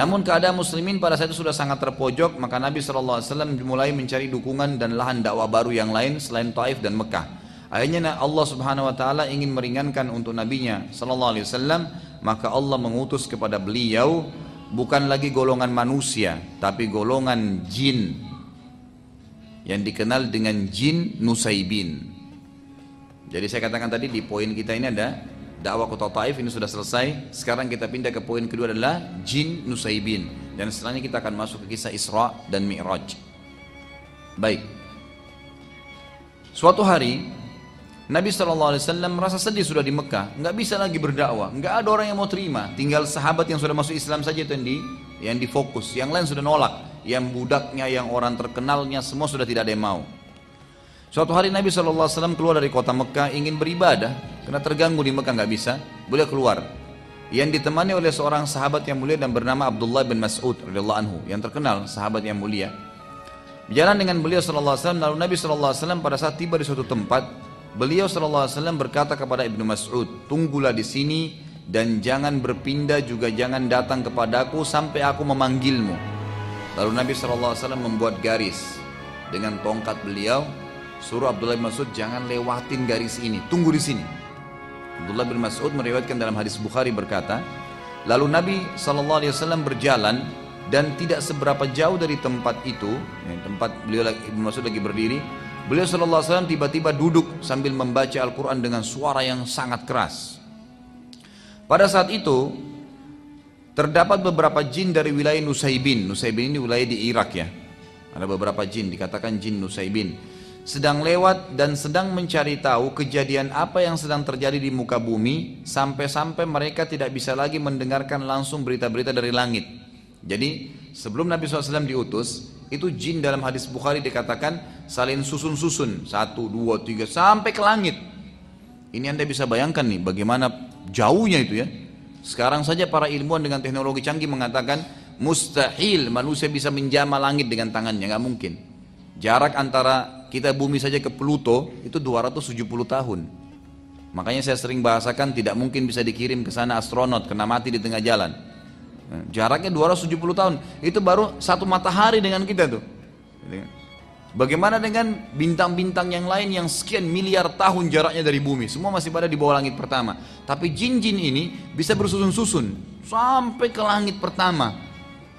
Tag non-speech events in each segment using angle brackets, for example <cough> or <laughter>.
Namun keadaan muslimin pada saat itu sudah sangat terpojok, maka Nabi SAW mulai mencari dukungan dan lahan dakwah baru yang lain selain Taif dan Mekah. Akhirnya Allah Subhanahu wa taala ingin meringankan untuk nabinya sallallahu alaihi wasallam, maka Allah mengutus kepada beliau bukan lagi golongan manusia, tapi golongan jin yang dikenal dengan jin Nusaibin. Jadi saya katakan tadi di poin kita ini ada dakwah kota Taif ini sudah selesai. Sekarang kita pindah ke poin kedua adalah jin Nusaibin. Dan setelahnya kita akan masuk ke kisah Isra dan Mi'raj. Baik. Suatu hari Nabi SAW merasa sedih sudah di Mekah, nggak bisa lagi berdakwah, nggak ada orang yang mau terima, tinggal sahabat yang sudah masuk Islam saja itu yang di yang difokus, yang lain sudah nolak, yang budaknya, yang orang terkenalnya semua sudah tidak ada yang mau. Suatu hari Nabi SAW keluar dari kota Mekah ingin beribadah karena terganggu di Mekah nggak bisa, boleh keluar. Yang ditemani oleh seorang sahabat yang mulia dan bernama Abdullah bin Mas'ud radhiyallahu anhu yang terkenal sahabat yang mulia. Berjalan dengan beliau SAW lalu Nabi SAW pada saat tiba di suatu tempat beliau SAW berkata kepada Ibnu Mas'ud tunggulah di sini dan jangan berpindah juga jangan datang kepadaku sampai aku memanggilmu. Lalu Nabi SAW membuat garis dengan tongkat beliau Suruh Abdullah bin Mas'ud jangan lewatin garis ini, tunggu di sini. Abdullah bin Mas'ud meriwayatkan dalam hadis Bukhari berkata, lalu Nabi SAW berjalan dan tidak seberapa jauh dari tempat itu, tempat beliau lagi, Ibn Mas'ud lagi berdiri, beliau SAW tiba-tiba duduk sambil membaca Al-Quran dengan suara yang sangat keras. Pada saat itu, terdapat beberapa jin dari wilayah Nusaibin. Nusaibin ini wilayah di Irak ya. Ada beberapa jin, dikatakan jin Nusaibin sedang lewat dan sedang mencari tahu kejadian apa yang sedang terjadi di muka bumi sampai-sampai mereka tidak bisa lagi mendengarkan langsung berita-berita dari langit. Jadi sebelum Nabi SAW diutus itu jin dalam hadis Bukhari dikatakan saling susun-susun satu dua tiga sampai ke langit. Ini anda bisa bayangkan nih bagaimana jauhnya itu ya. Sekarang saja para ilmuwan dengan teknologi canggih mengatakan mustahil manusia bisa menjama langit dengan tangannya nggak mungkin. Jarak antara kita bumi saja ke Pluto itu 270 tahun. Makanya saya sering bahasakan tidak mungkin bisa dikirim ke sana astronot kena mati di tengah jalan. Nah, jaraknya 270 tahun. Itu baru satu matahari dengan kita tuh. Bagaimana dengan bintang-bintang yang lain yang sekian miliar tahun jaraknya dari bumi? Semua masih pada di bawah langit pertama. Tapi jin-jin ini bisa bersusun-susun sampai ke langit pertama.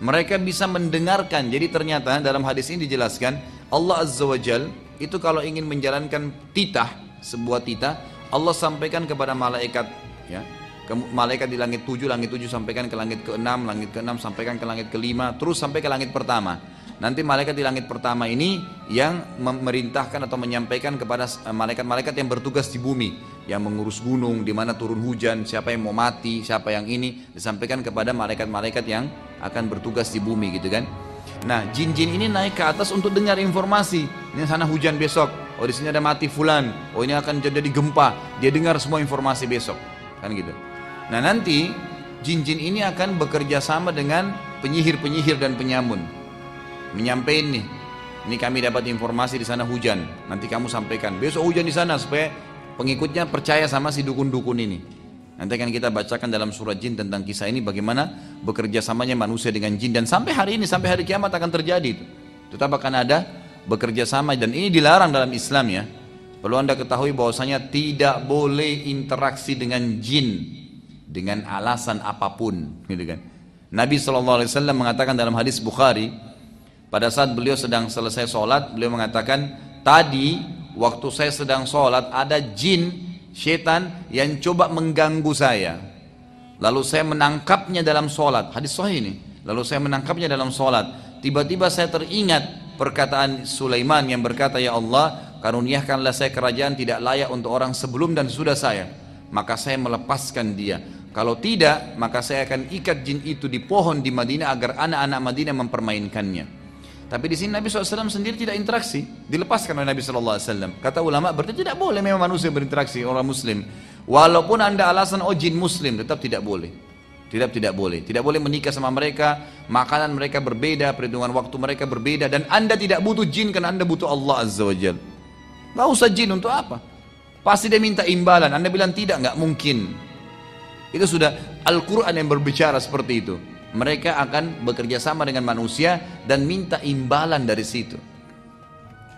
Mereka bisa mendengarkan. Jadi ternyata dalam hadis ini dijelaskan Allah Azza wa Jal itu kalau ingin menjalankan titah, sebuah titah, Allah sampaikan kepada malaikat ya, ke malaikat di langit tujuh, langit tujuh sampaikan ke langit ke enam, langit ke enam sampaikan ke langit kelima, terus sampai ke langit pertama. Nanti malaikat di langit pertama ini yang memerintahkan atau menyampaikan kepada eh, malaikat-malaikat yang bertugas di bumi, yang mengurus gunung, di mana turun hujan, siapa yang mau mati, siapa yang ini, disampaikan kepada malaikat-malaikat yang akan bertugas di bumi gitu kan. Nah, jin-jin ini naik ke atas untuk dengar informasi. Ini sana hujan besok. Oh, di sini ada mati fulan. Oh, ini akan jadi gempa. Dia dengar semua informasi besok. Kan gitu. Nah, nanti jin-jin ini akan bekerja sama dengan penyihir-penyihir dan penyamun. Menyampaikan nih, ini kami dapat informasi di sana hujan. Nanti kamu sampaikan. Besok hujan di sana supaya pengikutnya percaya sama si dukun-dukun ini. Nanti akan kita bacakan dalam surat jin tentang kisah ini bagaimana bekerja samanya manusia dengan jin dan sampai hari ini sampai hari kiamat akan terjadi itu. Tetap akan ada bekerja sama dan ini dilarang dalam Islam ya. Perlu anda ketahui bahwasanya tidak boleh interaksi dengan jin dengan alasan apa pun, gitu kan. Nabi SAW mengatakan dalam hadis Bukhari pada saat beliau sedang selesai sholat beliau mengatakan tadi waktu saya sedang sholat ada jin Setan yang coba mengganggu saya. Lalu saya menangkapnya dalam sholat. Hadis sahih ini. Lalu saya menangkapnya dalam sholat. Tiba-tiba saya teringat perkataan Sulaiman yang berkata, Ya Allah, karuniakanlah saya kerajaan tidak layak untuk orang sebelum dan sudah saya. Maka saya melepaskan dia. Kalau tidak, maka saya akan ikat jin itu di pohon di Madinah agar anak-anak Madinah mempermainkannya. Tapi di sini Nabi SAW sendiri tidak interaksi, dilepaskan oleh Nabi SAW. Kata ulama berarti tidak boleh memang manusia berinteraksi orang Muslim. Walaupun anda alasan oh jin Muslim tetap tidak boleh. Tidak tidak boleh. Tidak boleh menikah sama mereka. Makanan mereka berbeda, perhitungan waktu mereka berbeda. Dan anda tidak butuh jin karena anda butuh Allah Azza wa Jal. Gak usah jin untuk apa? Pasti dia minta imbalan. Anda bilang tidak, nggak mungkin. Itu sudah Al-Quran yang berbicara seperti itu. Mereka akan bekerja sama dengan manusia dan minta imbalan dari situ.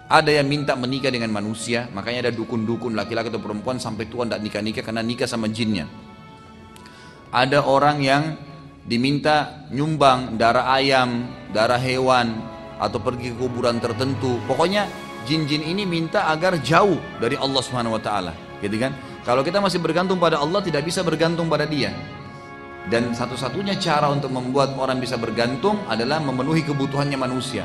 Ada yang minta menikah dengan manusia, makanya ada dukun-dukun laki-laki atau perempuan sampai tua tidak nikah-nikah karena nikah sama jinnya. Ada orang yang diminta nyumbang darah ayam, darah hewan, atau pergi ke kuburan tertentu. Pokoknya jin-jin ini minta agar jauh dari Allah Subhanahu wa taala, gitu kan? Kalau kita masih bergantung pada Allah tidak bisa bergantung pada dia. Dan satu-satunya cara untuk membuat orang bisa bergantung adalah memenuhi kebutuhannya manusia.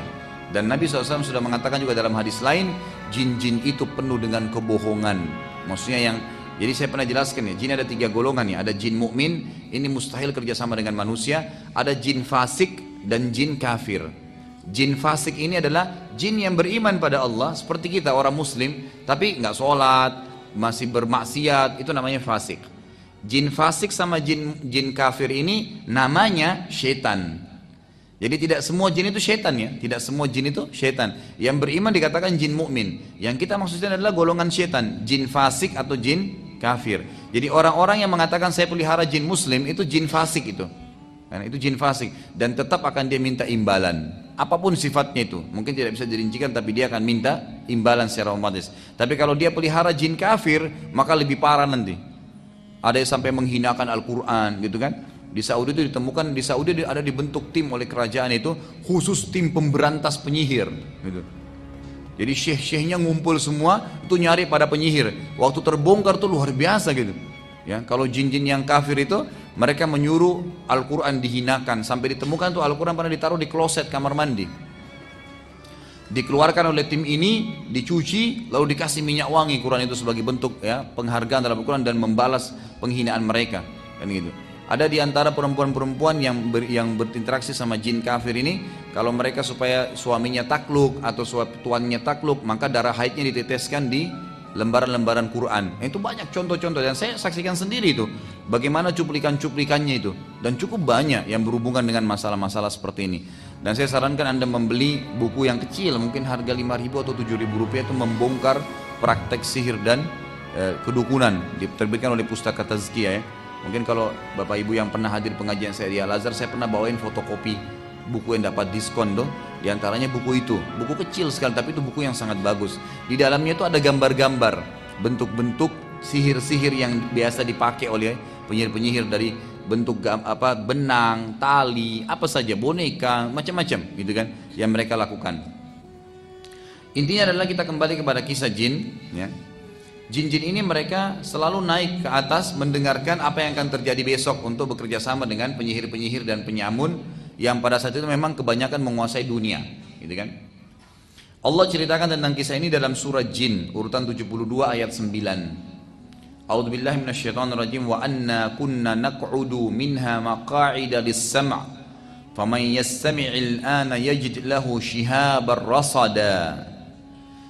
Dan Nabi SAW sudah mengatakan juga dalam hadis lain, jin-jin itu penuh dengan kebohongan. Maksudnya yang, jadi saya pernah jelaskan ya, jin ada tiga golongan ya. Ada jin mukmin, ini mustahil kerjasama dengan manusia. Ada jin fasik dan jin kafir. Jin fasik ini adalah jin yang beriman pada Allah seperti kita orang muslim, tapi nggak sholat, masih bermaksiat itu namanya fasik jin fasik sama jin jin kafir ini namanya setan jadi tidak semua jin itu setan ya. Tidak semua jin itu setan yang beriman dikatakan jin mukmin. Yang kita maksudnya adalah golongan setan jin fasik atau jin kafir. Jadi orang-orang yang mengatakan saya pelihara jin muslim itu jin fasik itu. Karena itu jin fasik. Dan tetap akan dia minta imbalan. Apa pun sifatnya itu. Mungkin tidak bisa dirincikan tapi dia akan minta imbalan secara otomatis. Tapi kalau dia pelihara jin kafir maka lebih parah nanti ada yang sampai menghinakan Al-Quran gitu kan? Di Saudi itu ditemukan di Saudi ada dibentuk tim oleh kerajaan itu khusus tim pemberantas penyihir gitu. Jadi syekh-syekhnya ngumpul semua itu nyari pada penyihir. Waktu terbongkar tuh luar biasa gitu. Ya kalau jin-jin yang kafir itu mereka menyuruh Al-Quran dihinakan. Sampai ditemukan tuh Al-Quran pernah ditaruh di kloset kamar mandi. Dikeluarkan oleh tim ini, dicuci, lalu dikasih minyak wangi Quran itu sebagai bentuk ya penghargaan dalam Al-Quran dan membalas penghinaan mereka. Kan gitu. Ada di antara perempuan-perempuan yang ber, yang berinteraksi sama jin kafir ini, kalau mereka supaya suaminya takluk atau tuannya takluk, maka darah haidnya diteteskan di lembaran-lembaran Quran. Nah, itu banyak contoh-contoh dan saya saksikan sendiri itu. Bagaimana cuplikan-cuplikannya itu dan cukup banyak yang berhubungan dengan masalah-masalah seperti ini. Dan saya sarankan Anda membeli buku yang kecil, mungkin harga 5.000 atau 7.000 rupiah itu membongkar praktek sihir dan e, kedukunan diterbitkan oleh Pustaka Tazkiyah ya. Mungkin kalau Bapak Ibu yang pernah hadir pengajian saya di Al-Azhar, saya pernah bawain fotokopi buku yang dapat diskon tuh di antaranya buku itu buku kecil sekali tapi itu buku yang sangat bagus di dalamnya itu ada gambar-gambar bentuk-bentuk sihir-sihir yang biasa dipakai oleh penyihir-penyihir dari bentuk apa benang, tali, apa saja boneka, macam-macam gitu kan yang mereka lakukan. Intinya adalah kita kembali kepada kisah jin ya. Jin-jin ini mereka selalu naik ke atas mendengarkan apa yang akan terjadi besok untuk bekerja sama dengan penyihir-penyihir dan penyamun yang pada saat itu memang kebanyakan menguasai dunia, gitu kan? Allah ceritakan tentang kisah ini dalam surah Jin urutan 72 ayat 9. A'udzu billahi rajim wa anna kunna naq'udu minha maq'ida lis-sam' faman yastami'il ana yajid lahu shihabar rasada.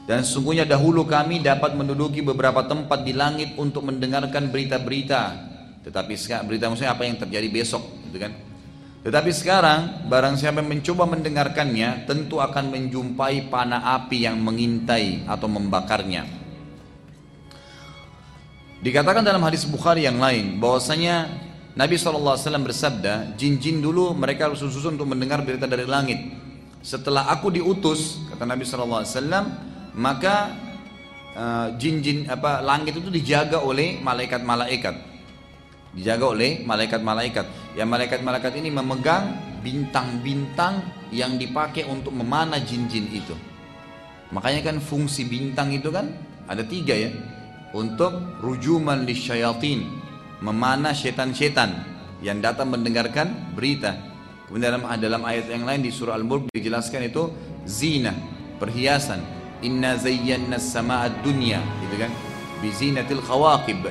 Dan sesungguhnya dahulu kami dapat menduduki beberapa tempat di langit untuk mendengarkan berita-berita. Tetapi sekarang berita maksudnya apa yang terjadi besok, gitu kan? Tetapi sekarang barang siapa yang mencoba mendengarkannya tentu akan menjumpai panah api yang mengintai atau membakarnya. Dikatakan dalam hadis Bukhari yang lain bahwasanya Nabi SAW bersabda, jin-jin dulu mereka susun untuk mendengar berita dari langit. Setelah aku diutus, kata Nabi SAW, maka uh, jin-jin apa langit itu dijaga oleh malaikat-malaikat dijaga oleh malaikat-malaikat. Yang malaikat-malaikat ini memegang bintang-bintang yang dipakai untuk memanah jin-jin itu. Makanya kan fungsi bintang itu kan ada tiga ya. Untuk rujuman lisyayatin, memanah setan-setan yang datang mendengarkan berita. Kemudian dalam, dalam ayat yang lain di surah Al-Mulk dijelaskan itu zina, perhiasan. Inna zayyana sama'ad dunya, gitu kan? Bizinatil khawaqib.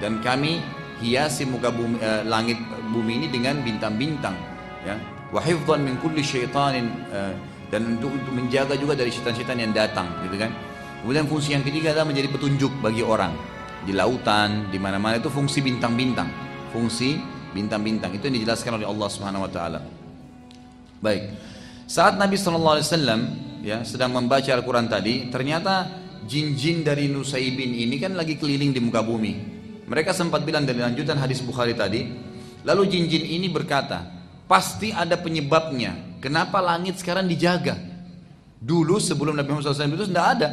Dan kami hiasi muka bumi, uh, langit bumi ini dengan bintang-bintang ya. Wa hifdhan min kulli syaitanin uh, dan untuk, untuk menjaga juga dari syaitan-syaitan yang datang gitu kan? Kemudian fungsi yang ketiga adalah menjadi petunjuk bagi orang. Di lautan di mana-mana itu fungsi bintang-bintang. Fungsi bintang-bintang. Itu yang dijelaskan oleh Allah Subhanahu wa taala. Baik. Saat Nabi sallallahu alaihi wasallam ya sedang membaca Al-Qur'an tadi ternyata jin-jin dari Nusaibin ini kan lagi keliling di muka bumi. Mereka sempat bilang dari lanjutan hadis Bukhari tadi, lalu jin-jin ini berkata, pasti ada penyebabnya. Kenapa langit sekarang dijaga? Dulu sebelum Nabi Muhammad SAW itu tidak ada.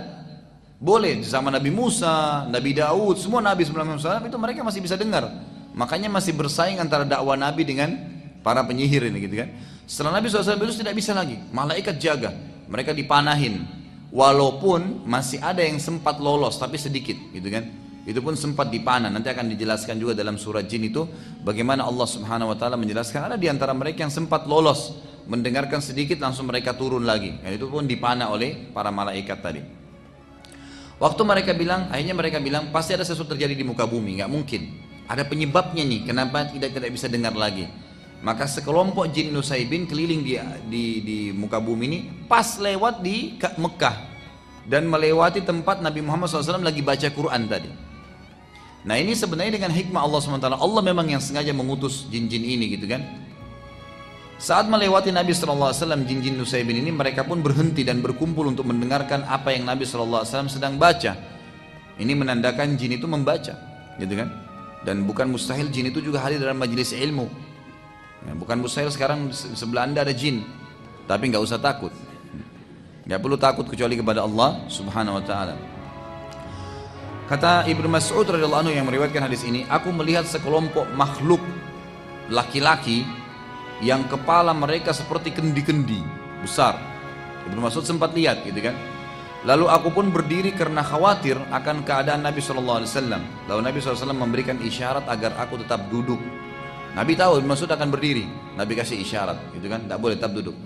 Boleh sama Nabi Musa, Nabi Daud, semua Nabi sebelum Nabi Muhammad SAW itu mereka masih bisa dengar. Makanya masih bersaing antara dakwah Nabi dengan para penyihir ini gitu kan. Setelah Nabi SAW itu tidak bisa lagi. Malaikat jaga. Mereka dipanahin. Walaupun masih ada yang sempat lolos tapi sedikit gitu kan. Itu pun sempat dipanah. Nanti akan dijelaskan juga dalam surat jin itu bagaimana Allah Subhanahu wa taala menjelaskan ada di antara mereka yang sempat lolos mendengarkan sedikit langsung mereka turun lagi. Dan itu pun dipanah oleh para malaikat tadi. Waktu mereka bilang, akhirnya mereka bilang pasti ada sesuatu terjadi di muka bumi, nggak mungkin. Ada penyebabnya nih, kenapa tidak tidak bisa dengar lagi. Maka sekelompok jin Nusaibin keliling di, di, di muka bumi ini pas lewat di Mekah dan melewati tempat Nabi Muhammad SAW lagi baca Quran tadi. Nah ini sebenarnya dengan hikmah Allah SWT. Allah memang yang sengaja mengutus jin-jin ini gitu kan. Saat melewati Nabi SAW jin-jin Nusaibin ini mereka pun berhenti dan berkumpul untuk mendengarkan apa yang Nabi SAW sedang baca. Ini menandakan jin itu membaca gitu kan. Dan bukan mustahil jin itu juga hadir dalam majelis ilmu. Ya, bukan mustahil sekarang sebelah anda ada jin, tapi nggak usah takut. Nggak perlu takut kecuali kepada Allah Subhanahu Wa Taala. Kata Ibnu Mas'ud radhiyallahu anhu yang meriwayatkan hadis ini, aku melihat sekelompok makhluk laki-laki yang kepala mereka seperti kendi-kendi besar. Ibnu Mas'ud sempat lihat gitu kan. Lalu aku pun berdiri karena khawatir akan keadaan Nabi SAW. Lalu Nabi SAW memberikan isyarat agar aku tetap duduk Nabi tahu maksud akan berdiri. Nabi kasih isyarat, gitu kan? Tak boleh tetap duduk.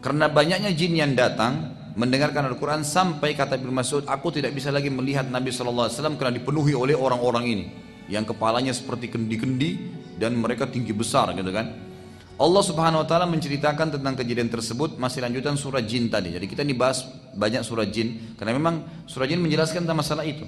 Karena banyaknya jin yang datang mendengarkan Al-Quran sampai kata Ibnu Mas'ud, aku tidak bisa lagi melihat Nabi SAW karena dipenuhi oleh orang-orang ini yang kepalanya seperti kendi-kendi dan mereka tinggi besar, gitu kan? Allah Subhanahu wa taala menceritakan tentang kejadian tersebut masih lanjutan surah jin tadi. Jadi kita dibahas banyak surah jin karena memang surah jin menjelaskan tentang masalah itu.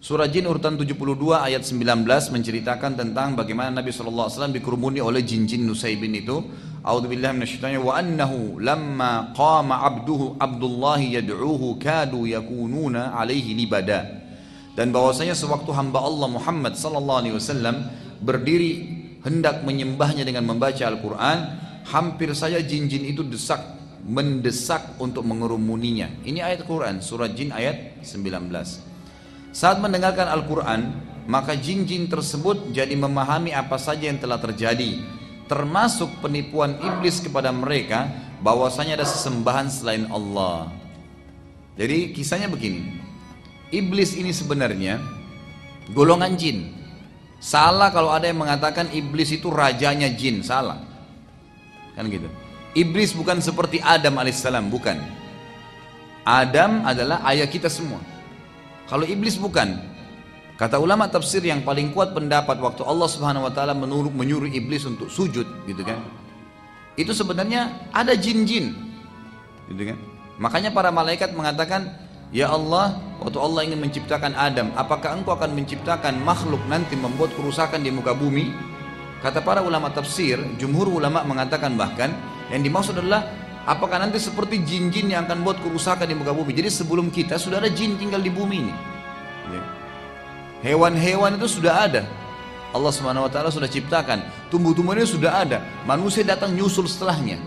Surah Jin urutan 72 ayat 19 menceritakan tentang bagaimana Nabi SAW dikerumuni oleh jin-jin Nusaybin itu. A'udzubillahi minasyaitonir wa annahu lamma qama abduhu Abdullah yad'uhu kadu yakununa alaihi libada. Dan bahwasanya sewaktu hamba Allah Muhammad sallallahu alaihi wasallam berdiri hendak menyembahnya dengan membaca Al-Qur'an, hampir saja jin-jin itu desak mendesak untuk mengerumuninya. Ini ayat Quran surah Jin ayat 19. Saat mendengarkan Al-Quran, maka jin-jin tersebut jadi memahami apa saja yang telah terjadi, termasuk penipuan iblis kepada mereka bahwasanya ada sesembahan selain Allah. Jadi kisahnya begini, iblis ini sebenarnya golongan jin. Salah kalau ada yang mengatakan iblis itu rajanya jin, salah. Kan gitu. Iblis bukan seperti Adam alaihissalam, bukan. Adam adalah ayah kita semua. Kalau iblis bukan. Kata ulama tafsir yang paling kuat pendapat waktu Allah Subhanahu wa taala menyuruh, menyuruh iblis untuk sujud gitu kan. Itu sebenarnya ada jin-jin. Gitu kan. Makanya para malaikat mengatakan, "Ya Allah, waktu Allah ingin menciptakan Adam, apakah Engkau akan menciptakan makhluk nanti membuat kerusakan di muka bumi?" Kata para ulama tafsir, jumhur ulama mengatakan bahkan yang dimaksud adalah Apakah nanti seperti jin-jin yang akan buat kerusakan di muka bumi? Jadi sebelum kita sudah ada jin tinggal di bumi ini. Ya. Hewan-hewan itu sudah ada. Allah Subhanahu wa taala sudah ciptakan. Tumbuh-tumbuhan itu sudah ada. Manusia datang nyusul setelahnya.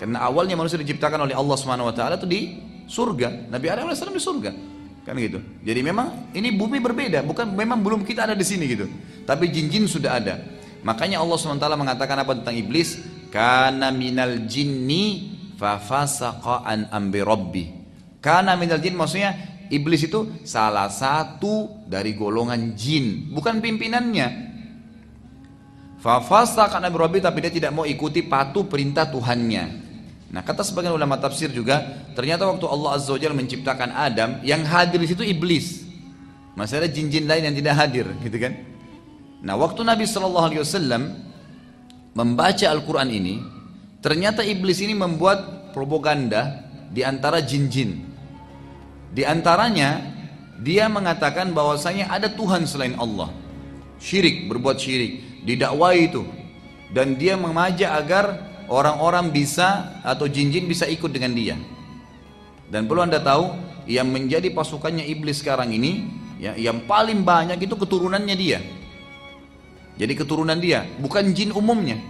Karena awalnya manusia diciptakan oleh Allah Subhanahu wa taala itu di surga. Nabi Adam AS di surga. Kan gitu. Jadi memang ini bumi berbeda, bukan memang belum kita ada di sini gitu. Tapi jin-jin sudah ada. Makanya Allah SWT mengatakan apa tentang iblis? Karena minal jinni fafasaqa an ambi rabbi. Karena minal jin maksudnya iblis itu salah satu dari golongan jin, bukan pimpinannya. Fafasaqa an ambi rabbi tapi dia tidak mau ikuti patuh perintah Tuhannya. Nah kata sebagian ulama tafsir juga ternyata waktu Allah Azza wa menciptakan Adam yang hadir di situ iblis. Masih ada jin-jin lain yang tidak hadir gitu kan. Nah waktu Nabi Wasallam membaca Al-Quran ini, Ternyata iblis ini membuat propaganda di antara jin-jin. Di antaranya dia mengatakan bahwasanya ada Tuhan selain Allah. Syirik, berbuat syirik, didakwai itu. Dan dia mengajak agar orang-orang bisa atau jin-jin bisa ikut dengan dia. Dan perlu Anda tahu, yang menjadi pasukannya iblis sekarang ini, ya, yang paling banyak itu keturunannya dia. Jadi keturunan dia, bukan jin umumnya.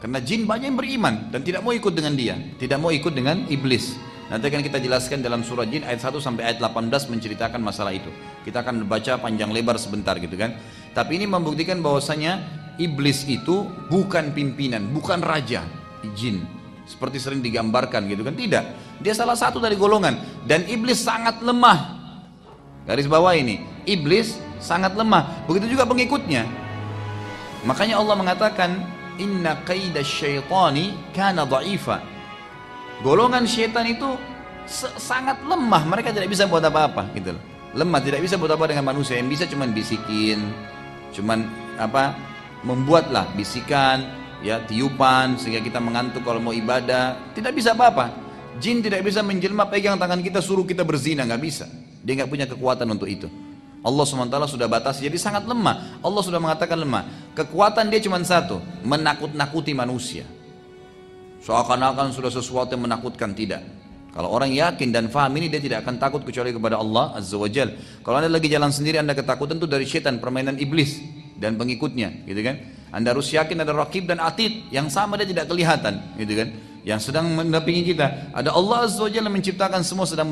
Karena jin banyak yang beriman dan tidak mau ikut dengan dia, tidak mau ikut dengan iblis. Nanti akan kita jelaskan dalam surah jin ayat 1 sampai ayat 18 menceritakan masalah itu. Kita akan baca panjang lebar sebentar gitu kan. Tapi ini membuktikan bahwasanya iblis itu bukan pimpinan, bukan raja jin. Seperti sering digambarkan gitu kan. Tidak. Dia salah satu dari golongan dan iblis sangat lemah. Garis bawah ini, iblis sangat lemah. Begitu juga pengikutnya. Makanya Allah mengatakan inna qaida syaitani kana dha'ifa. Golongan syaitan itu sangat lemah, mereka tidak bisa buat apa-apa gitu loh. Lemah tidak bisa buat apa dengan manusia, yang bisa cuman bisikin, cuman apa? Membuatlah bisikan, ya tiupan sehingga kita mengantuk kalau mau ibadah, tidak bisa apa-apa. Jin tidak bisa menjelma pegang tangan kita suruh kita berzina, nggak bisa. Dia nggak punya kekuatan untuk itu. Allah SWT sudah batasi. Jadi sangat lemah. Allah sudah mengatakan lemah. Kekuatan dia cuma satu menakut-nakuti manusia. Seakan-akan sudah sesuatu yang menakutkan tidak. Kalau orang yakin dan faham ini dia tidak akan takut kecuali kepada Allah Azza wa Jal. Kalau anda lagi jalan sendiri anda ketakutan itu dari setan permainan iblis dan pengikutnya gitu kan? Anda harus yakin ada rakib dan atid yang sama dia tidak kelihatan gitu kan? Yang sedang mendampingi kita. Ada Allah Azza wa Jalla menciptakan semua sedang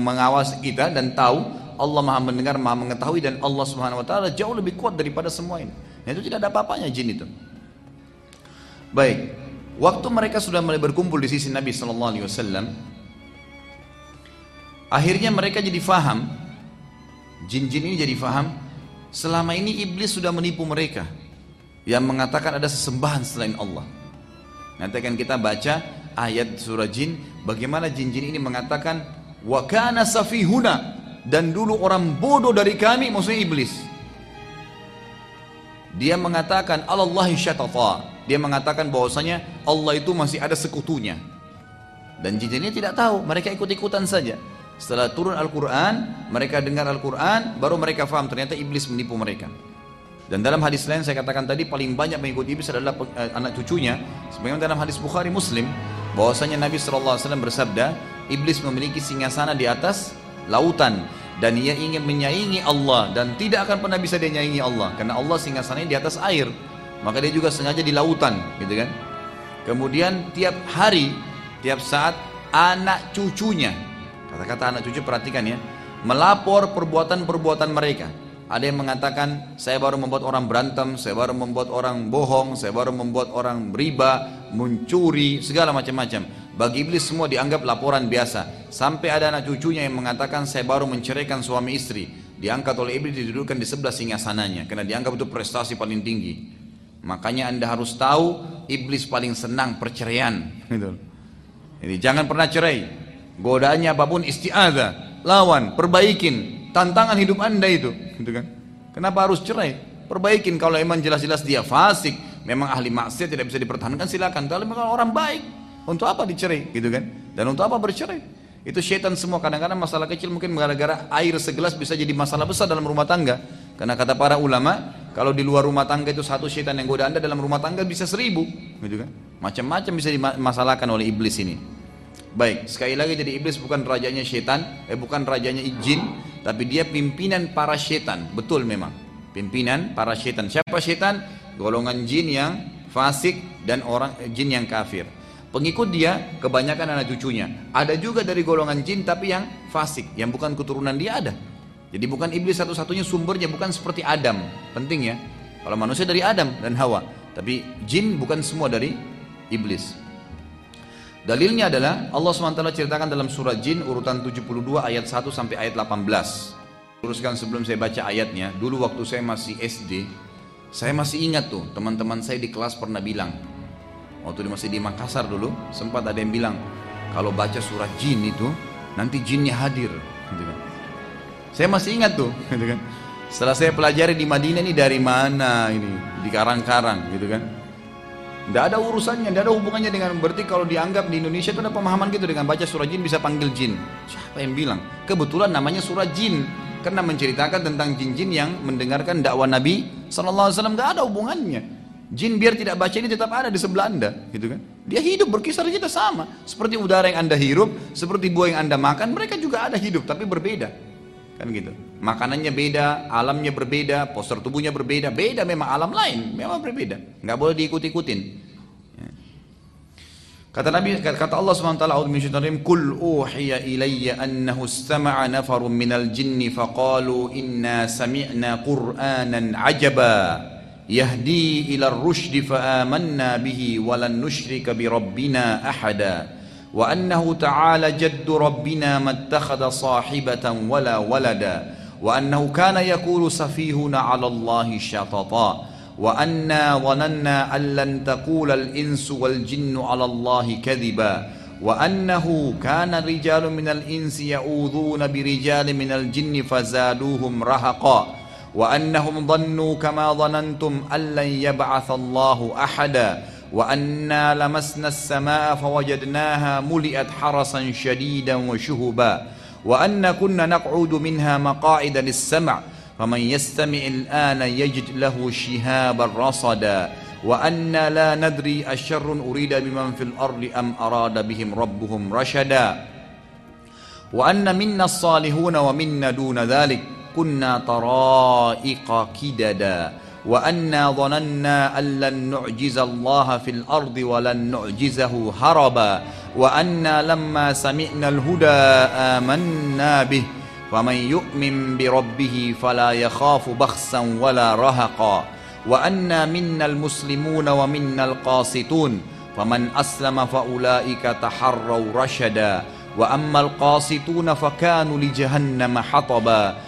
mengawasi kita dan tahu Allah maha mendengar, maha mengetahui dan Allah subhanahu wa ta'ala jauh lebih kuat daripada semua ini. Nah, itu tidak ada apa-apanya jin itu. Baik, waktu mereka sudah mulai berkumpul di sisi Nabi Sallallahu Alaihi Wasallam, akhirnya mereka jadi faham, jin-jin ini jadi faham, selama ini iblis sudah menipu mereka, yang mengatakan ada sesembahan selain Allah. Nanti akan kita baca ayat surah jin, bagaimana jin-jin ini mengatakan, wa kana safihuna dan dulu orang bodoh dari kami maksudnya iblis. Dia mengatakan Allah syatata. Dia mengatakan bahwasanya Allah itu masih ada sekutunya. Dan jin ini tidak tahu mereka ikut-ikutan saja. Setelah turun Al-Quran mereka dengar Al-Quran baru mereka faham ternyata iblis menipu mereka. Dan dalam hadis lain saya katakan tadi paling banyak mengikuti iblis adalah eh, anak cucunya. Sebagaimana dalam hadis Bukhari Muslim bahwasanya Nabi SAW bersabda iblis memiliki singgasana di atas lautan. Dan ia ingin menyaingi Allah dan tidak akan pernah bisa dia nyaingi Allah. Karena Allah singgasananya di atas air. Maka dia juga sengaja di lautan gitu kan? Kemudian tiap hari tiap saat anak cucunya kata-kata anak cucu perhatikan ya melapor perbuatan-perbuatan mereka. Ada yang mengatakan saya baru membuat orang berantem, saya baru membuat orang bohong, saya baru membuat orang riba, mencuri, segala macam-macam. Bagi iblis semua dianggap laporan biasa. Sampai ada anak cucunya yang mengatakan saya baru menceraikan suami istri. Diangkat oleh iblis didudukkan di sebelah singgasananya karena dianggap itu prestasi paling tinggi. Makanya anda harus tahu iblis paling senang perceraian. <laughs> Gitu. Jadi jangan pernah cerai. Godaannya apa pun istiada, lawan, perbaikin, tantangan hidup anda itu <laughs> gitu kan kenapa harus cerai perbaikin kalau emang jelas-jelas dia fasik memang ahli maksiat tidak bisa dipertahankan silakan kalau memang orang baik untuk apa dicerai gitu kan dan untuk apa bercerai itu syaitan semua kadang-kadang masalah kecil mungkin gara-gara air segelas bisa jadi masalah besar dalam rumah tangga karena kata para ulama kalau di luar rumah tangga itu satu syaitan yang goda anda dalam rumah tangga bisa seribu gitu kan macam-macam bisa dimasalahkan oleh iblis ini Baik, sekali lagi jadi iblis bukan rajanya setan, eh bukan rajanya jin, tapi dia pimpinan para setan. Betul memang. Pimpinan para setan. Siapa setan? Golongan jin yang fasik dan orang jin yang kafir. Pengikut dia kebanyakan anak cucunya. Ada juga dari golongan jin tapi yang fasik, yang bukan keturunan dia ada. Jadi bukan iblis satu-satunya sumbernya bukan seperti Adam. Penting ya. Kalau manusia dari Adam dan Hawa, tapi jin bukan semua dari iblis. Dalilnya adalah Allah SWT ceritakan dalam surah Jin urutan 72 ayat 1 sampai ayat 18. Teruskan sebelum saya baca ayatnya, dulu waktu saya masih SD, saya masih ingat tuh teman-teman saya di kelas pernah bilang, waktu masih di Makassar dulu, sempat ada yang bilang, kalau baca surah Jin itu, nanti jinnya hadir. Gitu kan. Saya masih ingat tuh, <laughs> gitu kan. Setelah saya pelajari di Madinah ini dari mana ini, di karang-karang gitu kan. Tidak ada urusannya, tidak ada hubungannya dengan berarti kalau dianggap di Indonesia itu ada pemahaman gitu dengan baca surah jin bisa panggil jin. Siapa yang bilang? Kebetulan namanya surah jin karena menceritakan tentang jin-jin yang mendengarkan dakwah Nabi Sallallahu Alaihi Wasallam. Tidak ada hubungannya. Jin biar tidak baca ini tetap ada di sebelah anda, gitu kan? Dia hidup berkisar kita sama. Seperti udara yang Anda hirup, seperti buah yang Anda makan, mereka juga ada hidup tapi berbeda. Kan gitu. Makanannya beda, alamnya berbeda, postur tubuhnya berbeda, beda memang alam lain, memang berbeda. Nggak boleh diikut-ikutin. Kata Nabi kata Allah Subhanahu wa taala a'udzu kul uhiya ilayya annahu istama'a nafarun minal jinni faqalu inna sami'na qur'anan ajaba يهدي إلى الرشد فآمنا به ولن نشرك بربنا أحدا وأنه تعالى جد ربنا ما اتخذ صاحبة ولا ولدا وأنه كان يقول سفيهنا على الله شططا وأنا ظننا أن لن تقول الإنس والجن على الله كذبا وأنه كان رجال من الإنس يؤوذون برجال من الجن فزادوهم رهقا وأنهم ظنوا كما ظننتم أن لن يبعث الله أحدا وأنا لمسنا السماء فوجدناها ملئت حرسا شديدا وشهبا وأن كنا نقعد منها مقاعد للسمع فمن يستمع الآن يجد له شهابا رصدا وأن لا ندري أشر أريد بمن في الأرض أم أراد بهم ربهم رشدا وأن منا الصالحون ومنا دون ذلك كنا طرائق كددا وأنا ظننا أن لن نعجز الله في الأرض ولن نعجزه هربا وأنا لما سمعنا الهدى آمنا به فمن يؤمن بربه فلا يخاف بخسا ولا رهقا وأنا منا المسلمون ومنا القاسطون فمن أسلم فأولئك تحروا رشدا وأما القاسطون فكانوا لجهنم حطبا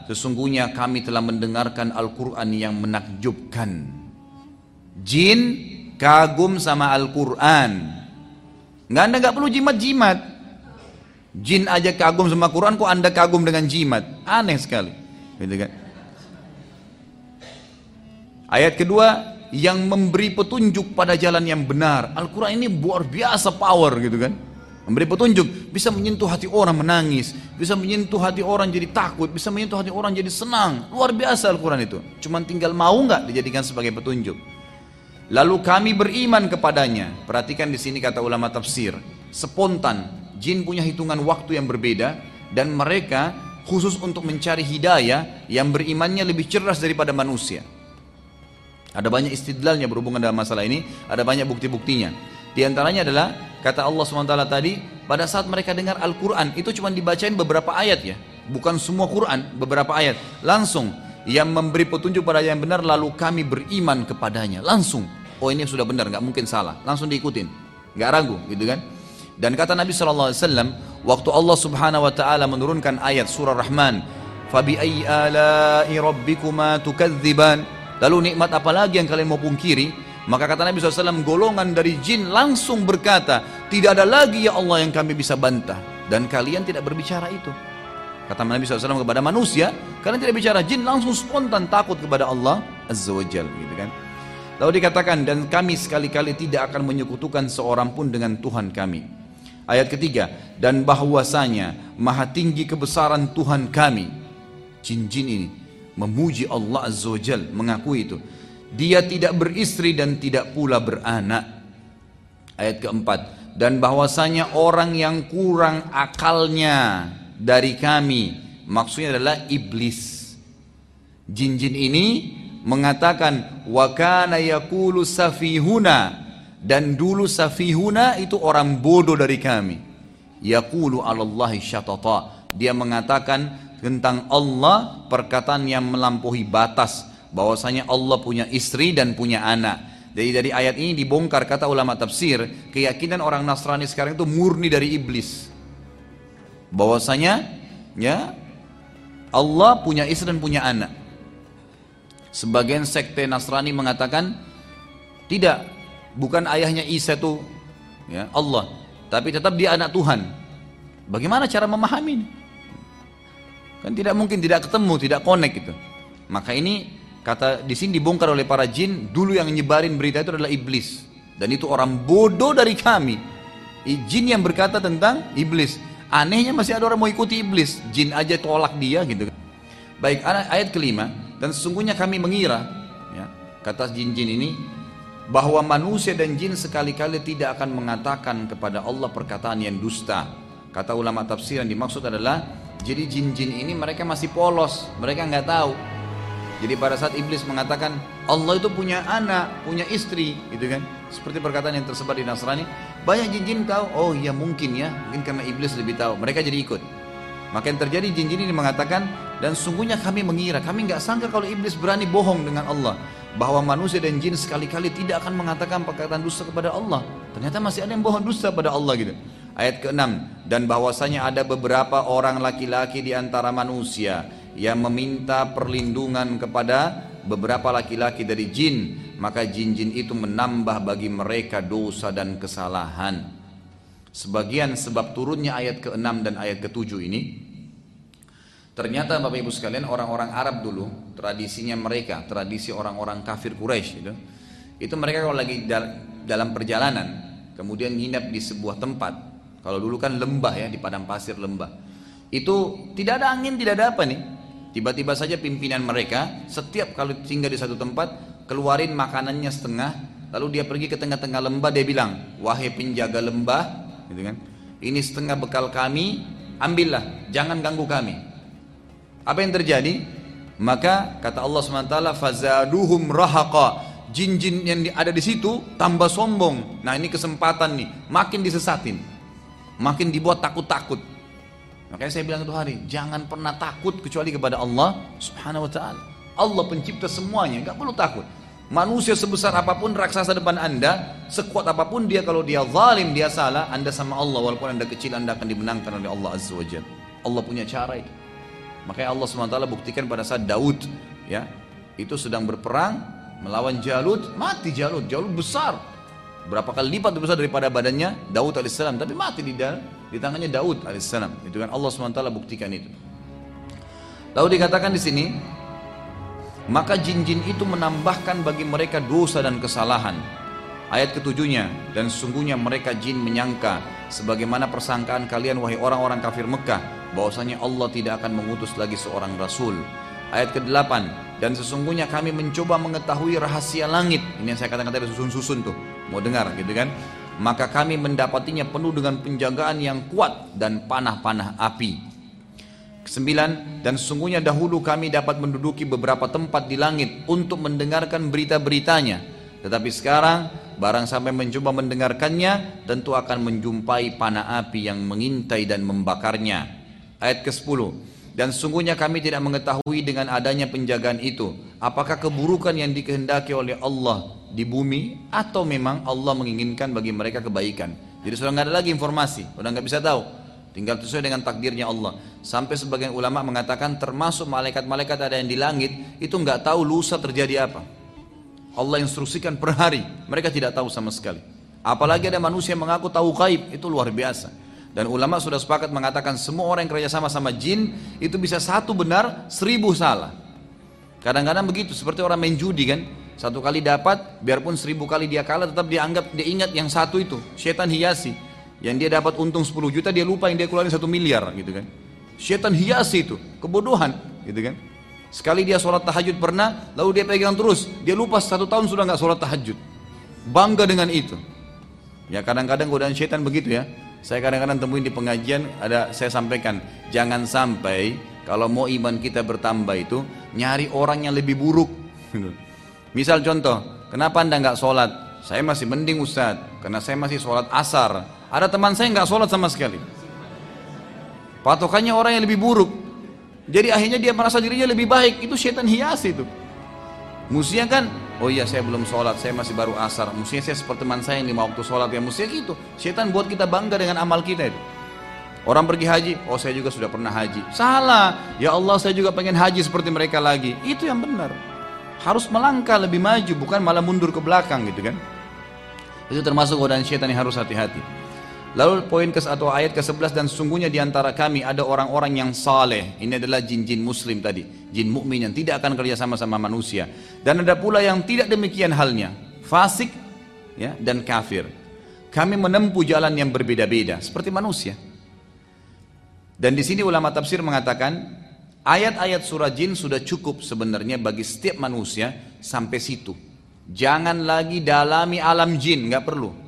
sesungguhnya kami telah mendengarkan Al-Quran yang menakjubkan. Jin kagum sama Al-Quran. Nggak anda nggak perlu jimat-jimat. Jin aja kagum sama Quran, kok anda kagum dengan jimat? Aneh sekali. Gitu kan? Ayat kedua, yang memberi petunjuk pada jalan yang benar. Al-Quran ini luar biasa power gitu kan. Memberi petunjuk, bisa menyentuh hati orang menangis, bisa menyentuh hati orang jadi takut, bisa menyentuh hati orang jadi senang. Luar biasa Al-Quran itu. Cuman tinggal mau nggak dijadikan sebagai petunjuk. Lalu kami beriman kepadanya. Perhatikan di sini kata ulama tafsir. Spontan, jin punya hitungan waktu yang berbeda dan mereka khusus untuk mencari hidayah yang berimannya lebih cerdas daripada manusia. Ada banyak istidlalnya berhubungan dengan masalah ini, ada banyak bukti-buktinya. Di antaranya adalah kata Allah SWT tadi, pada saat mereka dengar Al-Quran, itu cuma dibacain beberapa ayat ya. Bukan semua Quran, beberapa ayat. Langsung, yang memberi petunjuk pada yang benar, lalu kami beriman kepadanya. Langsung, oh ini sudah benar, nggak mungkin salah, langsung diikutin, nggak ragu, gitu kan? Dan kata Nabi SAW, waktu Allah Subhanahu Wa Taala menurunkan ayat surah Rahman, fabi ayyi rabbikuma tukadziban. Lalu nikmat apa lagi yang kalian mau pungkiri? Maka kata Nabi SAW, golongan dari jin langsung berkata, tidak ada lagi ya Allah yang kami bisa bantah. Dan kalian tidak berbicara itu. Kata Nabi SAW kepada manusia, kalian tidak bicara jin langsung spontan takut kepada Allah Azza wa Jal, gitu kan. Lalu dikatakan dan kami sekali-kali tidak akan menyekutukan seorang pun dengan Tuhan kami. Ayat ketiga dan bahwasanya maha tinggi kebesaran Tuhan kami. Jin-jin ini memuji Allah Azza wa Jal, mengakui itu. Dia tidak beristri dan tidak pula beranak. Ayat keempat. Dan bahwasanya orang yang kurang akalnya dari kami maksudnya adalah iblis. Jin-jin ini mengatakan wa kana yaqulu safihuna. Dan dulu safihuna itu orang bodoh dari kami. Yaqulu 'alallahi syatata. Dia mengatakan tentang Allah perkataan yang melampaui batas bahwasanya Allah punya istri dan punya anak jadi dari ayat ini dibongkar kata ulama tafsir keyakinan orang Nasrani sekarang itu murni dari iblis bahwasanya ya Allah punya istri dan punya anak Sebagian sekte Nasrani mengatakan tidak, bukan ayahnya Isa itu ya Allah. tapi tetap dia anak Tuhan. Bagaimana cara memahami ini? Kan tidak mungkin tidak ketemu, tidak connect gitu. Maka ini kata di sini dibongkar oleh para jin, dulu yang nyebarin berita itu adalah iblis. Dan itu orang bodoh dari kami. Jin yang berkata tentang iblis. Anehnya masih ada orang mau ikuti iblis. Jin aja tolak dia gitu. Baik, ayat kelima. Dan sesungguhnya kami mengira, ya, kata jin-jin ini, bahwa manusia dan jin sekali-kali tidak akan mengatakan kepada Allah perkataan yang dusta. Kata ulama tafsir yang dimaksud adalah jadi jin-jin ini mereka masih polos, mereka nggak tahu. Jadi pada saat iblis mengatakan Allah itu punya anak, punya istri, gitu kan? Seperti perkataan yang tersebar di Nasrani, banyak jin-jin tahu, oh iya mungkin ya, mungkin karena iblis lebih tahu, mereka jadi ikut. Maka yang terjadi jin-jin ini mengatakan dan sungguhnya kami mengira, kami nggak sangka kalau iblis berani bohong dengan Allah bahwa manusia dan jin sekali-kali tidak akan mengatakan perkataan dusta kepada Allah. Ternyata masih ada yang bohong dusta pada Allah gitu. Ayat ke-6 dan bahwasanya ada beberapa orang laki-laki di antara manusia yang meminta perlindungan kepada beberapa laki-laki dari jin, maka jin-jin itu menambah bagi mereka dosa dan kesalahan. Sebagian sebab turunnya ayat ke-6 dan ayat ke-7 ini Ternyata Bapak Ibu sekalian orang-orang Arab dulu tradisinya mereka, tradisi orang-orang kafir Quraisy itu, itu mereka kalau lagi dalam perjalanan kemudian nginap di sebuah tempat kalau dulu kan lembah ya, di padang pasir lembah. Itu tidak ada angin, tidak ada apa nih. Tiba-tiba saja pimpinan mereka setiap kalau tinggal di satu tempat keluarin makanannya setengah, lalu dia pergi ke tengah-tengah lembah dia bilang, "Wahai penjaga lembah," gitu kan. "Ini setengah bekal kami, ambillah, jangan ganggu kami." Apa yang terjadi? Maka kata Allah SWT, "Fazaduhum rahaqa." Jin-jin yang ada di situ tambah sombong. Nah, ini kesempatan nih, makin disesatin makin dibuat takut-takut. Makanya saya bilang itu hari, jangan pernah takut kecuali kepada Allah Subhanahu wa taala. Allah pencipta semuanya, nggak perlu takut. Manusia sebesar apa pun raksasa depan anda, sekuat apa pun dia kalau dia zalim, dia salah, anda sama Allah walaupun anda kecil anda akan dimenangkan oleh Allah Azza wa. Allah punya cara itu. Makanya Allah SWT buktikan pada saat Daud ya itu sedang berperang melawan Jalut, mati Jalut, Jalut besar, berapa kali lipat besar daripada badannya Daud alaihissalam tapi mati di dalam di tangannya Daud alaihissalam. Itu kan Allah swt buktikan itu. Lalu dikatakan di sini maka jin-jin itu menambahkan bagi mereka dosa dan kesalahan. Ayat ketujuhnya dan sesungguhnya mereka jin menyangka sebagaimana persangkaan kalian wahai orang-orang kafir Mekah bahwasanya Allah tidak akan mengutus lagi seorang rasul. Ayat ke-8 dan sesungguhnya kami mencoba mengetahui rahasia langit. Ini yang saya katakan tadi susun-susun tuh. Mau dengar gitu kan maka kami mendapatinya penuh dengan penjagaan yang kuat dan panah-panah api Kesembilan, dan sesungguhnya dahulu kami dapat menduduki beberapa tempat di langit untuk mendengarkan berita-beritanya. Tetapi sekarang, barang sampai mencoba mendengarkannya, tentu akan menjumpai panah api yang mengintai dan membakarnya. Ayat ke-10, dan sungguhnya kami tidak mengetahui dengan adanya penjagaan itu apakah keburukan yang dikehendaki oleh Allah di bumi atau memang Allah menginginkan bagi mereka kebaikan. Jadi sudah nggak ada lagi informasi sudah nggak bisa tahu. Tinggal sesuai dengan takdirnya Allah. Sampai sebagian ulama mengatakan termasuk malaikat-malaikat ada yang di langit itu nggak tahu lusa terjadi apa. Allah instruksikan per hari mereka tidak tahu sama sekali. Apalagi ada manusia yang mengaku tahu gaib itu luar biasa dan ulama sudah sepakat mengatakan semua orang yang kerja sama jin itu bisa satu benar, seribu salah. Kadang-kadang begitu, seperti orang main judi kan. Satu kali dapat, biarpun seribu kali dia kalah tetap dia anggap, dia ingat yang satu itu. Setan hiasi. Yang dia dapat untung 10 juta, dia lupa yang dia keluarin satu miliar gitu kan. Setan hiasi itu, kebodohan gitu kan. Sekali dia sholat tahajud pernah, lalu dia pegang terus. Dia lupa satu tahun sudah nggak sholat tahajud. Bangga dengan itu. Ya kadang-kadang godaan setan begitu ya. Saya kadang-kadang temuin di pengajian ada saya sampaikan jangan sampai kalau mau iman kita bertambah itu nyari orang yang lebih buruk. <laughs> Misal contoh, kenapa anda nggak sholat? Saya masih mending Ustaz, karena saya masih sholat asar. Ada teman saya nggak sholat sama sekali. Patokannya orang yang lebih buruk. Jadi akhirnya dia merasa dirinya lebih baik. Itu setan hias itu. Musia kan Oh iya saya belum sholat, saya masih baru asar. Mestinya saya seperti teman saya yang lima waktu sholat. Ya mestinya gitu. Setan buat kita bangga dengan amal kita itu. Orang pergi haji, oh saya juga sudah pernah haji. Salah. Ya Allah saya juga pengen haji seperti mereka lagi. Itu yang benar. Harus melangkah lebih maju, bukan malah mundur ke belakang gitu kan. Itu termasuk godaan setan yang harus hati-hati. Lalu poin ke atau ayat ke-11 dan sungguhnya di antara kami ada orang-orang yang saleh. Ini adalah jin-jin muslim tadi, jin mukmin yang tidak akan kerja sama sama manusia. Dan ada pula yang tidak demikian halnya, fasik ya dan kafir. Kami menempuh jalan yang berbeda-beda seperti manusia. Dan di sini ulama tafsir mengatakan ayat-ayat surah jin sudah cukup sebenarnya bagi setiap manusia sampai situ. Jangan lagi dalami alam jin, nggak perlu.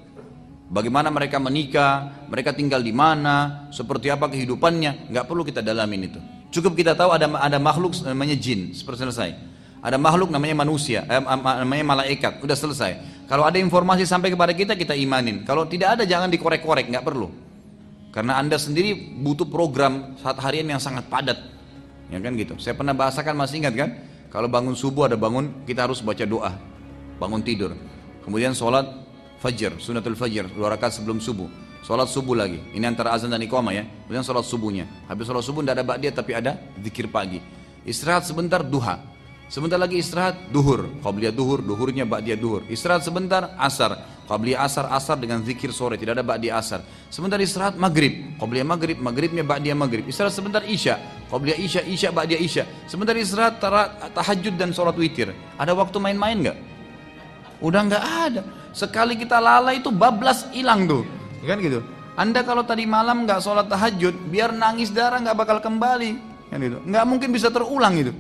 Bagaimana mereka menikah, mereka tinggal di mana, seperti apa kehidupannya, nggak perlu kita dalamin itu. Cukup kita tahu ada ada makhluk namanya jin, seperti selesai. Ada makhluk namanya manusia, eh, namanya malaikat, udah selesai. Kalau ada informasi sampai kepada kita, kita imanin. Kalau tidak ada, jangan dikorek-korek, nggak perlu. Karena anda sendiri butuh program saat harian yang sangat padat, ya kan gitu. Saya pernah bahasakan masih ingat kan? Kalau bangun subuh ada bangun, kita harus baca doa, bangun tidur. Kemudian sholat Fajr, sunatul fajr, dua rakaat sebelum subuh. Sholat subuh lagi. Ini antara azan dan iqamah ya. Kemudian sholat subuhnya. Habis sholat subuh tidak ada ba'diyah tapi ada zikir pagi. Istirahat sebentar duha. Sebentar lagi istirahat duhur. Qabliyah duhur, duhurnya ba'diyah duhur. Istirahat sebentar asar. Qabliyah asar, asar dengan zikir sore. Tidak ada ba'diyah asar. Sebentar istirahat maghrib. Qabliyah maghrib, maghribnya ba'diyah maghrib. Istirahat sebentar isya. Qabliyah isya, isya ba'diyah isya. Sebentar istirahat tahajud dan sholat witir. Ada waktu main-main nggak? Udah nggak ada. Sekali kita lalai itu bablas hilang tuh. Kan gitu. Anda kalau tadi malam nggak sholat tahajud, biar nangis darah nggak bakal kembali. Kan gitu. Nggak mungkin bisa terulang itu.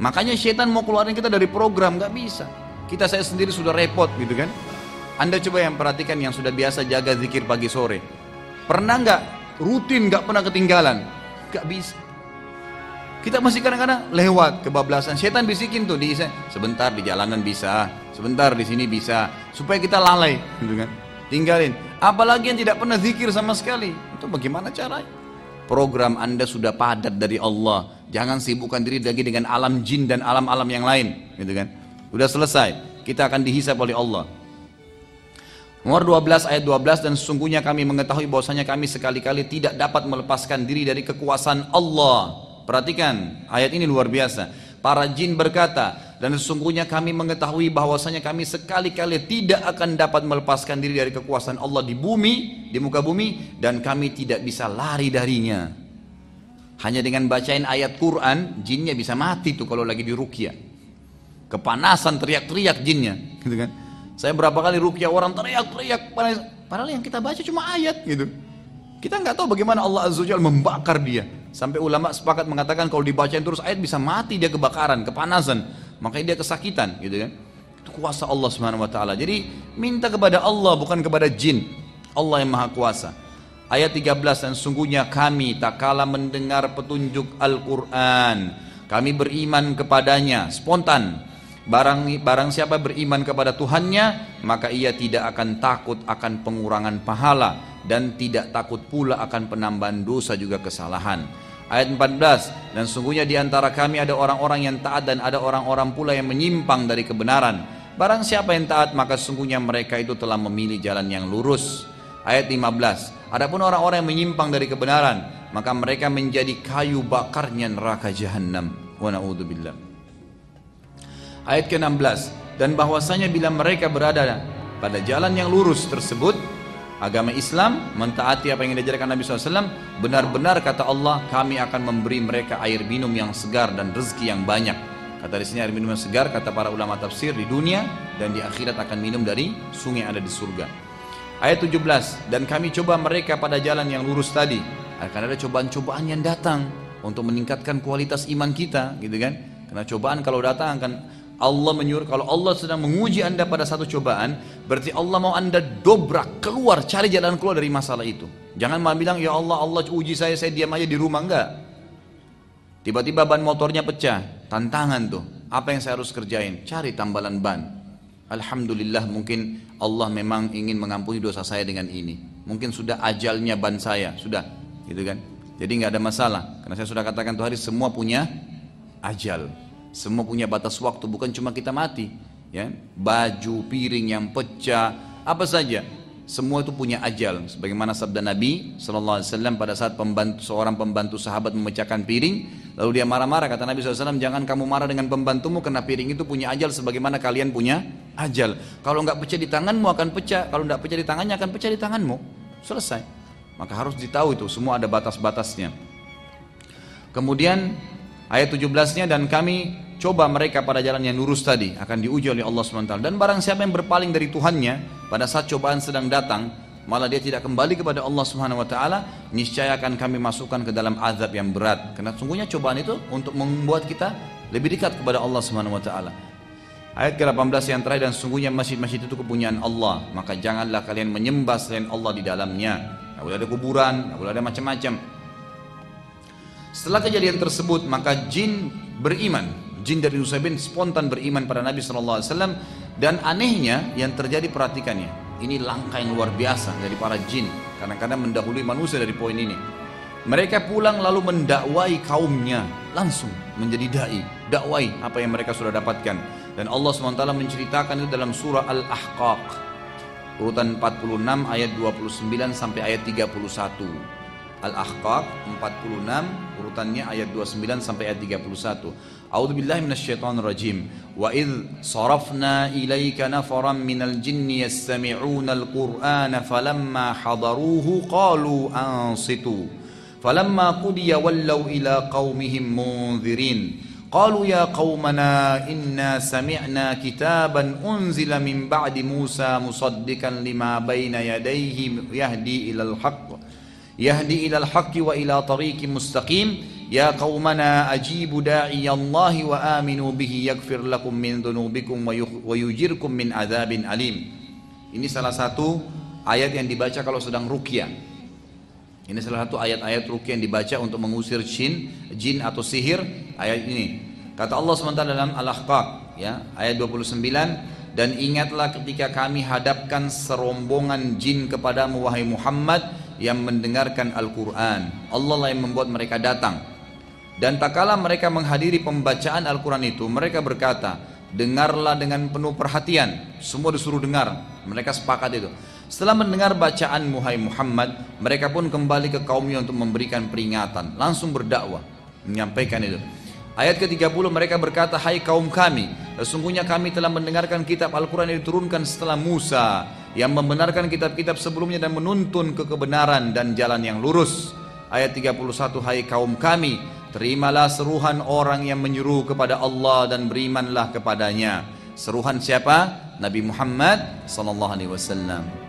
Makanya setan mau keluarin kita dari program nggak bisa. Kita saya sendiri sudah repot gitu kan. Anda coba yang perhatikan yang sudah biasa jaga zikir pagi sore. Pernah nggak rutin nggak pernah ketinggalan? Nggak bisa. Kita masih kadang-kadang lewat kebablasan. Setan bisikin tuh di sebentar di jalanan bisa, sebentar di sini bisa, supaya kita lalai, gitu kan? Tinggalin. Apalagi yang tidak pernah zikir sama sekali. Itu bagaimana caranya? Program Anda sudah padat dari Allah. Jangan sibukkan diri lagi dengan alam jin dan alam-alam yang lain, gitu kan? Udah selesai. Kita akan dihisap oleh Allah. Nomor 12 ayat 12 dan sesungguhnya kami mengetahui bahwasanya kami sekali-kali tidak dapat melepaskan diri dari kekuasaan Allah Perhatikan, ayat ini luar biasa. Para jin berkata, dan sesungguhnya kami mengetahui bahwasanya kami sekali-kali tidak akan dapat melepaskan diri dari kekuasaan Allah di bumi, di muka bumi, dan kami tidak bisa lari darinya. Hanya dengan bacain ayat Quran, jinnya bisa mati tuh kalau lagi di rukyah. Kepanasan teriak-teriak jinnya, gitu kan. Saya berapa kali rukyah orang teriak-teriak, padahal yang kita baca cuma ayat gitu. Kita nggak tahu bagaimana Allah Azza Jalla membakar dia. Sampai ulama sepakat mengatakan kalau dibacain terus ayat bisa mati dia kebakaran, kepanasan. Makanya dia kesakitan gitu kan. Itu kuasa Allah Subhanahu wa taala. Jadi minta kepada Allah bukan kepada jin. Allah yang Maha Kuasa. Ayat 13 dan sungguhnya kami tak kala mendengar petunjuk Al-Qur'an. Kami beriman kepadanya spontan. Barang barang siapa beriman kepada Tuhannya, maka ia tidak akan takut akan pengurangan pahala dan tidak takut pula akan penambahan dosa juga kesalahan. Ayat 14 dan sungguhnya di antara kami ada orang-orang yang taat dan ada orang-orang pula yang menyimpang dari kebenaran. Barang siapa yang taat maka sungguhnya mereka itu telah memilih jalan yang lurus. Ayat 15. Adapun orang-orang yang menyimpang dari kebenaran maka mereka menjadi kayu bakarnya neraka jahanam. Wa. Ayat ke-16 dan bahwasanya bila mereka berada pada jalan yang lurus tersebut agama Islam, mentaati apa yang diajarkan Nabi SAW, benar-benar kata Allah, kami akan memberi mereka air minum yang segar dan rezeki yang banyak. Kata di sini air minum yang segar, kata para ulama tafsir di dunia dan di akhirat akan minum dari sungai yang ada di surga. Ayat 17, dan kami coba mereka pada jalan yang lurus tadi. Akan ada cobaan-cobaan yang datang untuk meningkatkan kualitas iman kita, gitu kan? Karena cobaan kalau datang akan Allah menyuruh kalau Allah sedang menguji anda pada satu cobaan berarti Allah mau anda dobrak keluar cari jalan keluar dari masalah itu. Jangan malah bilang ya Allah Allah uji saya saya diam aja di rumah. Enggak. Tiba-tiba ban motornya pecah tantangan tuh. Apa yang saya harus kerjain? Cari tambalan ban. Alhamdulillah mungkin Allah memang ingin mengampuni dosa saya dengan ini. Mungkin sudah ajalnya ban saya sudah gitu kan? Jadi nggak ada masalah karena saya sudah katakan tuh hari semua punya ajal semua punya batas waktu, bukan cuma kita mati. Ya, baju, piring yang pecah, apa saja. Semua itu punya ajal. Sebagaimana sabda Nabi Wasallam pada saat pembantu, seorang pembantu sahabat memecahkan piring, lalu dia marah-marah. Kata Nabi SAW, jangan kamu marah dengan pembantumu karena piring itu punya ajal sebagaimana kalian punya ajal. Kalau nggak pecah di tanganmu akan pecah, kalau nggak pecah di tangannya akan pecah di tanganmu. Selesai. Maka harus ditahu itu, semua ada batas-batasnya. Kemudian ayat 17-nya dan kami coba mereka pada jalan yang lurus tadi akan diuji oleh Allah SWT dan barang siapa yang berpaling dari Tuhannya pada saat cobaan sedang datang malah dia tidak kembali kepada Allah Subhanahu wa niscaya akan kami masukkan ke dalam azab yang berat. Karena sungguhnya cobaan itu untuk membuat kita lebih dekat kepada Allah taala. Ayat ke-18 yang terakhir dan sungguhnya masjid-masjid itu kepunyaan Allah, maka janganlah kalian menyembah selain Allah di dalamnya. Tidak boleh ada kuburan, tidak boleh ada macam-macam. Setelah kejadian tersebut, maka jin beriman. Jin dari Nusaybin spontan beriman pada Nabi SAW dan anehnya yang terjadi perhatikannya ini langkah yang luar biasa dari para jin. Kadang-kadang mendahului manusia dari poin ini. Mereka pulang lalu mendakwai kaumnya langsung menjadi dai, dakwai apa yang mereka sudah dapatkan. Dan Allah SWT menceritakan itu dalam surah Al-Ahqaq urutan 46 ayat 29 sampai ayat 31. Al-Ahqaq 46 urutannya ayat 29 sampai ayat 31. A'udzu billahi minasyaitonir rajim. Wa id sarafna ilaika nafaran minal jinni yastami'una al-Qur'ana falamma hadaruhu qalu ansitu. Falamma qudiya wallaw ila qaumihim munzirin. قالوا يا قومنا إنا سمعنا كتابا أنزل من بعد موسى مصدقا لما بين يديه يهدي إلى الحق يهدي إلى الحق وإلى طريق مستقيم يا قومنا أجيبوا داعي الله وآمنوا به يغفر لكم من ذنوبكم ويجركم من عذاب أليم Ini salah satu ayat yang dibaca kalau sedang rukyah. Ini salah satu ayat-ayat rukyah yang dibaca untuk mengusir jin, jin atau sihir. Ayat ini. Kata Allah SWT dalam Al-Ahqaq ya, ayat 29 dan ingatlah ketika kami hadapkan serombongan jin kepadamu wahai Muhammad yang mendengarkan Al-Quran. Allah lah yang membuat mereka datang. Dan tak kala mereka menghadiri pembacaan Al-Quran itu, mereka berkata, dengarlah dengan penuh perhatian. Semua disuruh dengar. Mereka sepakat itu. Setelah mendengar bacaan Muhai Muhammad, mereka pun kembali ke kaumnya untuk memberikan peringatan. Langsung berdakwah, menyampaikan itu. Ayat ke-30 mereka berkata, Hai kaum kami, sesungguhnya kami telah mendengarkan kitab Al-Quran yang diturunkan setelah Musa, yang membenarkan kitab-kitab sebelumnya dan menuntun ke kebenaran dan jalan yang lurus. Ayat 31, Hai kaum kami, terimalah seruhan orang yang menyuruh kepada Allah dan berimanlah kepadanya. Seruhan siapa? Nabi Muhammad sallallahu alaihi wasallam.